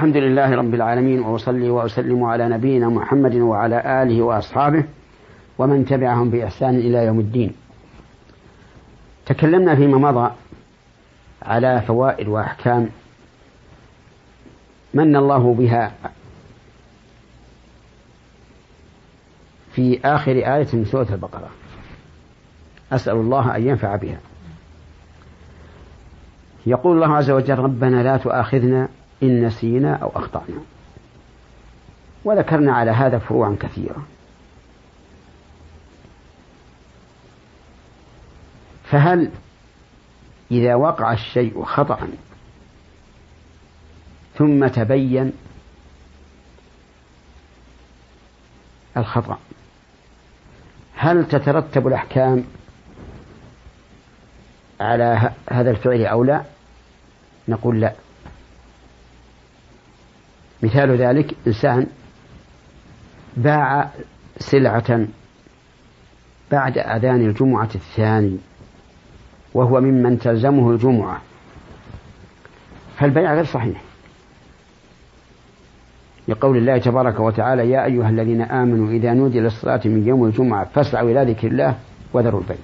الحمد لله رب العالمين وأصلي وأسلم على نبينا محمد وعلى آله وأصحابه ومن تبعهم بإحسان إلى يوم الدين. تكلمنا فيما مضى على فوائد وأحكام من الله بها في آخر آية من سورة البقرة. أسأل الله أن ينفع بها. يقول الله عز وجل ربنا لا تؤاخذنا إن نسينا أو أخطأنا. وذكرنا على هذا فروعا كثيرة فهل إذا وقع الشيء خطأ ثم تبين الخطأ هل تترتب الأحكام على هذا الفعل أو لا؟ نقول لا. مثال ذلك إنسان باع سلعة بعد أذان الجمعة الثاني وهو ممن تلزمه الجمعة. فالبيع غير صحيح. لقول الله تبارك وتعالى يا أيها الذين آمنوا إذا نودي للصلاة من يوم الجمعة فاسعوا إلى ذكر الله وذروا البيع.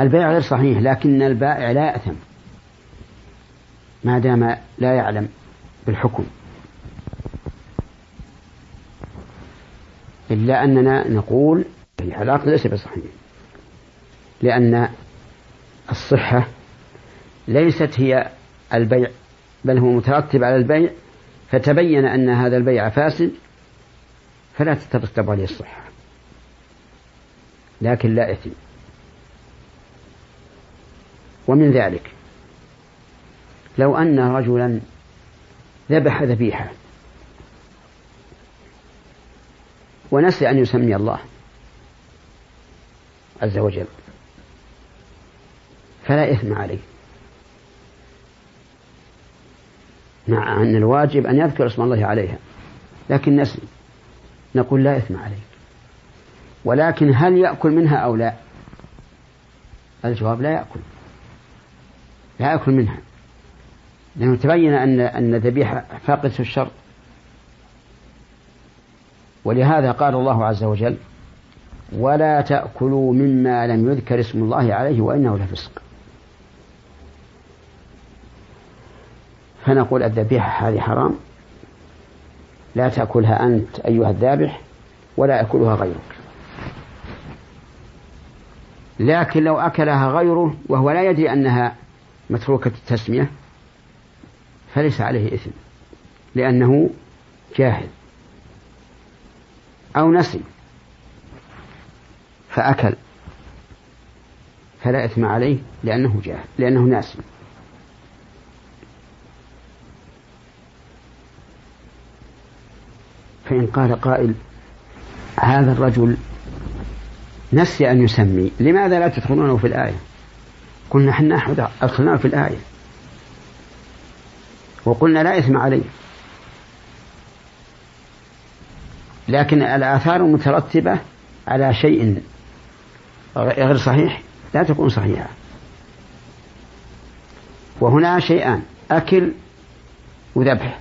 البيع غير صحيح لكن البائع لا يأثم. ما دام لا يعلم بالحكم. إلا أننا نقول العلاقة ليس بصحيح. لأن الصحة ليست هي البيع بل هو مترتب على البيع فتبين أن هذا البيع فاسد فلا تترتب عليه الصحة. لكن لا إثم. ومن ذلك لو أن رجلا ذبح ذبيحة ونسي أن يسمي الله عز وجل فلا إثم عليه. مع أن الواجب أن يذكر اسم الله عليها لكن نسي نقول لا إثم عليه. ولكن هل يأكل منها أو لا؟ الجواب لا يأكل لا يأكل منها. لأنه تبين أن أن الذبيحة فاقدة الشر. ولهذا قال الله عز وجل ولا تأكلوا مما لم يذكر اسم الله عليه وإنه لفسق. فنقول الذبيحة هذه حرام. لا تأكلها أنت أيها الذابح ولا يأكلها غيرك. لكن لو أكلها غيره وهو لا يدري أنها متروكة التسمية فليس عليه إثم لأنه جاهل أو نسي فأكل فلا إثم عليه لأنه جاهل لأنه ناسي. فإن قال قائل هذا الرجل نسي أن يسمي لماذا لا تدخلونه في الآية؟ قلنا إحنا أدخلناه في الآية. وقلنا لا إثم عليه. لكن الآثار المترتبة على شيء غير صحيح لا تكون صحيحة. وهنا شيئان أكل وذبح.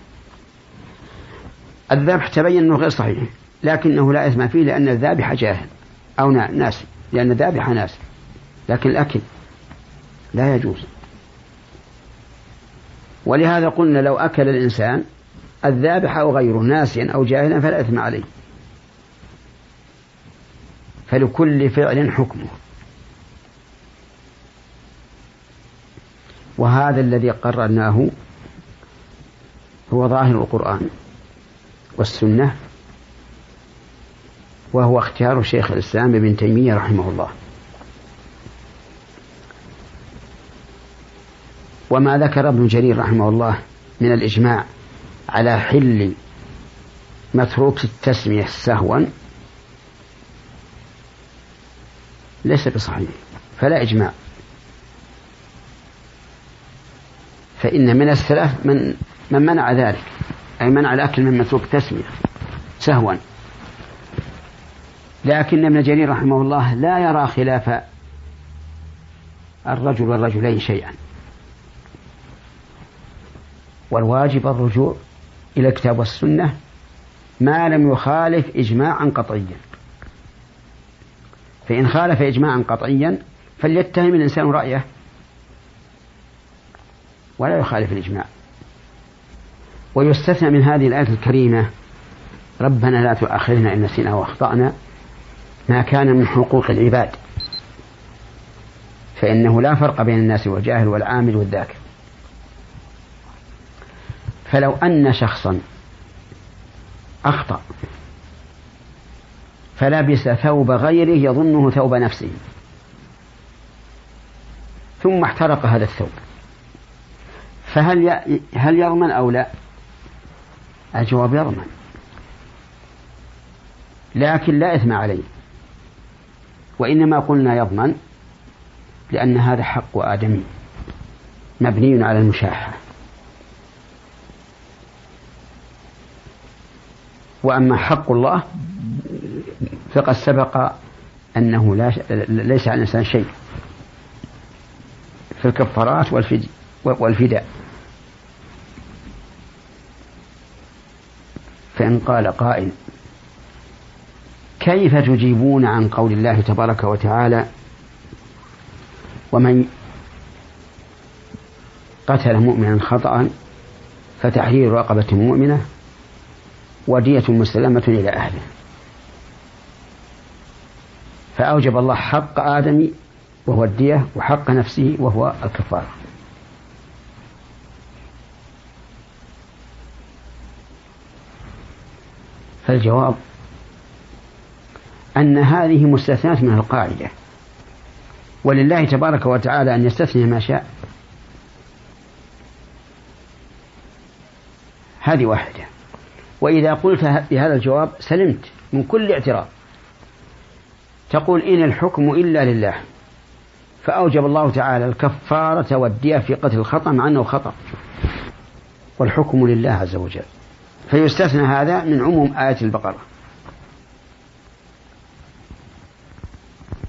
الذبح تبين أنه غير صحيح لكنه لا إثم فيه لأن الذابح جاهل أو ناس لأن الذابح ناس لكن الأكل لا يجوز. ولهذا قلنا لو أكل الإنسان الذابح أو غيره ناسيا أو جاهلا فلا إثم عليه. فلكل فعل حكمه. وهذا الذي قررناه هو ظاهر القرآن والسنة وهو اختيار شيخ الإسلام ابن تيمية رحمه الله. وما ذكر ابن جرير رحمه الله من الإجماع على حل متروك التسمية سهوا ليس بصحيح فلا إجماع. فإن من السلف من من منع ذلك أي منع الأكل من متروك تسمية سهوا. لكن ابن جرير رحمه الله لا يرى خلاف الرجل والرجلين شيئا. والواجب الرجوع إلى الكتاب والسنة ما لم يخالف إجماعا قطعيا. فإن خالف إجماعا قطعيا فليتهم الإنسان رأيه ولا يخالف الإجماع. ويستثنى من هذه الآية الكريمة ربنا لا تؤاخذنا إن نسينا وأخطأنا ما كان من حقوق العباد فإنه لا فرق بين الناس والجاهل والعامل والذاكر. فلو أن شخصا أخطأ فلبس ثوب غيره يظنه ثوب نفسه. ثم احترق هذا الثوب. فهل هل يضمن أو لا؟ الجواب يضمن لكن لا إثم عليه. وإنما قلنا يضمن لأن هذا حق آدمي مبني على المشاحة وأما حق الله فقد سبق أنه لا ليس على الإنسان شيء. في الكفارات والفداء. فإن قال قائل كيف تجيبون عن قول الله تبارك وتعالى ومن قتل مؤمنا خطأ فتحرير رقبة مؤمنة ودية مسلمة إلى أهله. فأوجب الله حق آدم وهو الدية وحق نفسه وهو الكفارة. فالجواب أن هذه مستثنات من القاعدة. ولله تبارك وتعالى أن يستثني ما شاء. هذه واحدة. وإذا قلت بهذا الجواب سلمت من كل اعتراض. تقول إن الحكم إلا لله. فأوجب الله تعالى الكفارة والدية في قتل الخطأ مع أنه خطأ. والحكم لله عز وجل. فيستثنى هذا من عموم آية البقرة.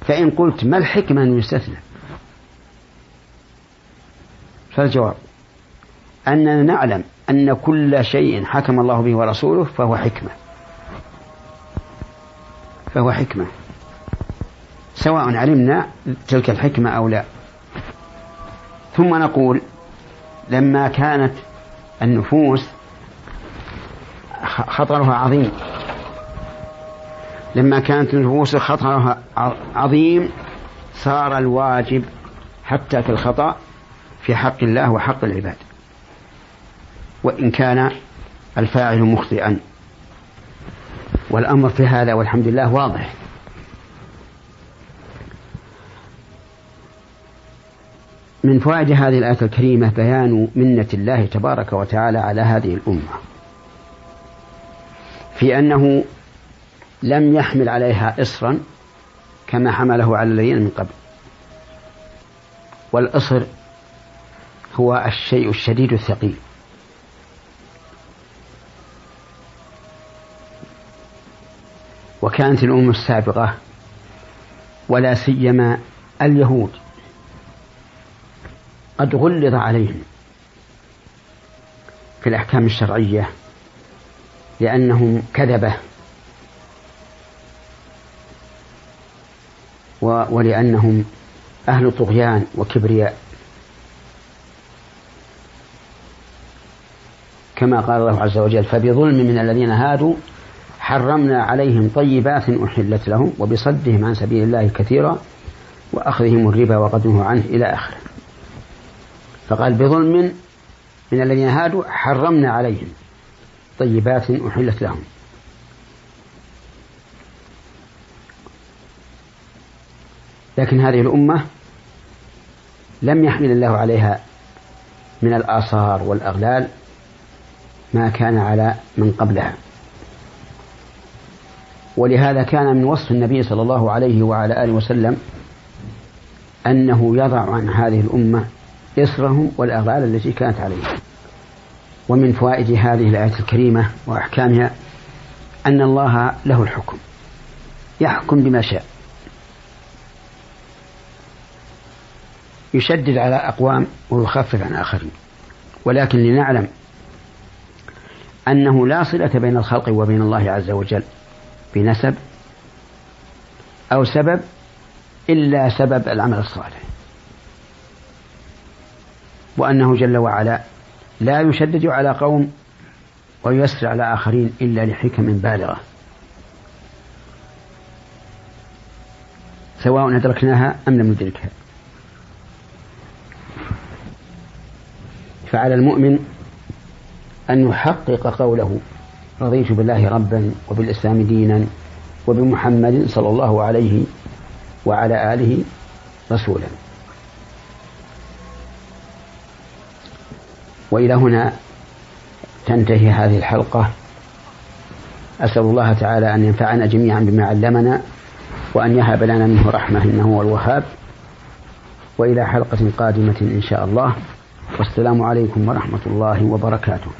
فإن قلت ما الحكمة أن يستثنى؟ فالجواب أننا نعلم أن كل شيء حكم الله به ورسوله فهو حكمة. فهو حكمة. سواء علمنا تلك الحكمة أو لا. ثم نقول لما كانت النفوس خطرها عظيم. لما كانت النفوس خطرها عظيم صار الواجب حتى في الخطأ في حق الله وحق العباد. وإن كان الفاعل مخطئا. والأمر في هذا والحمد لله واضح. من فوائد هذه الآية الكريمة بيان منة الله تبارك وتعالى على هذه الأمة. في أنه لم يحمل عليها إصرا كما حمله على الذين من قبل. والإصر هو الشيء الشديد الثقيل. وكانت الأمم السابقة ولا سيما اليهود قد غلظ عليهم في الأحكام الشرعية لأنهم كذبة ولأنهم أهل طغيان وكبرياء. كما قال الله عز وجل فبظلم من الذين هادوا حرمنا عليهم طيبات أحلت لهم وبصدهم عن سبيل الله كثيرا وأخذهم الربا وقد عنه إلى آخره. فقال بظلم من الذين هادوا حرمنا عليهم طيبات أحلت لهم. لكن هذه الأمة لم يحمل الله عليها من الآثار والأغلال ما كان على من قبلها. ولهذا كان من وصف النبي صلى الله عليه وعلى آله وسلم أنه يضع عن هذه الأمة إصرهم والأغلال التي كانت عليهم. ومن فوائد هذه الآية الكريمة وأحكامها أن الله له الحكم يحكم بما شاء. يشدد على أقوام ويخفف عن آخرين. ولكن لنعلم أنه لا صلة بين الخلق وبين الله عز وجل. بنسب أو سبب إلا سبب العمل الصالح. وأنه جل وعلا لا يشدد على قوم ويسر على آخرين إلا لحكم بالغة. سواء أدركناها أم لم ندركها. فعلى المؤمن أن يحقق قوله رضيت بالله ربا وبالإسلام دينا وبمحمد صلى الله عليه وعلى آله رسولا. وإلى هنا تنتهي هذه الحلقة. أسأل الله تعالى أن ينفعنا جميعا بما علمنا وأن يهب لنا منه رحمة إنه هو الوهاب. وإلى حلقة قادمة إن شاء الله. والسلام عليكم ورحمة الله وبركاته.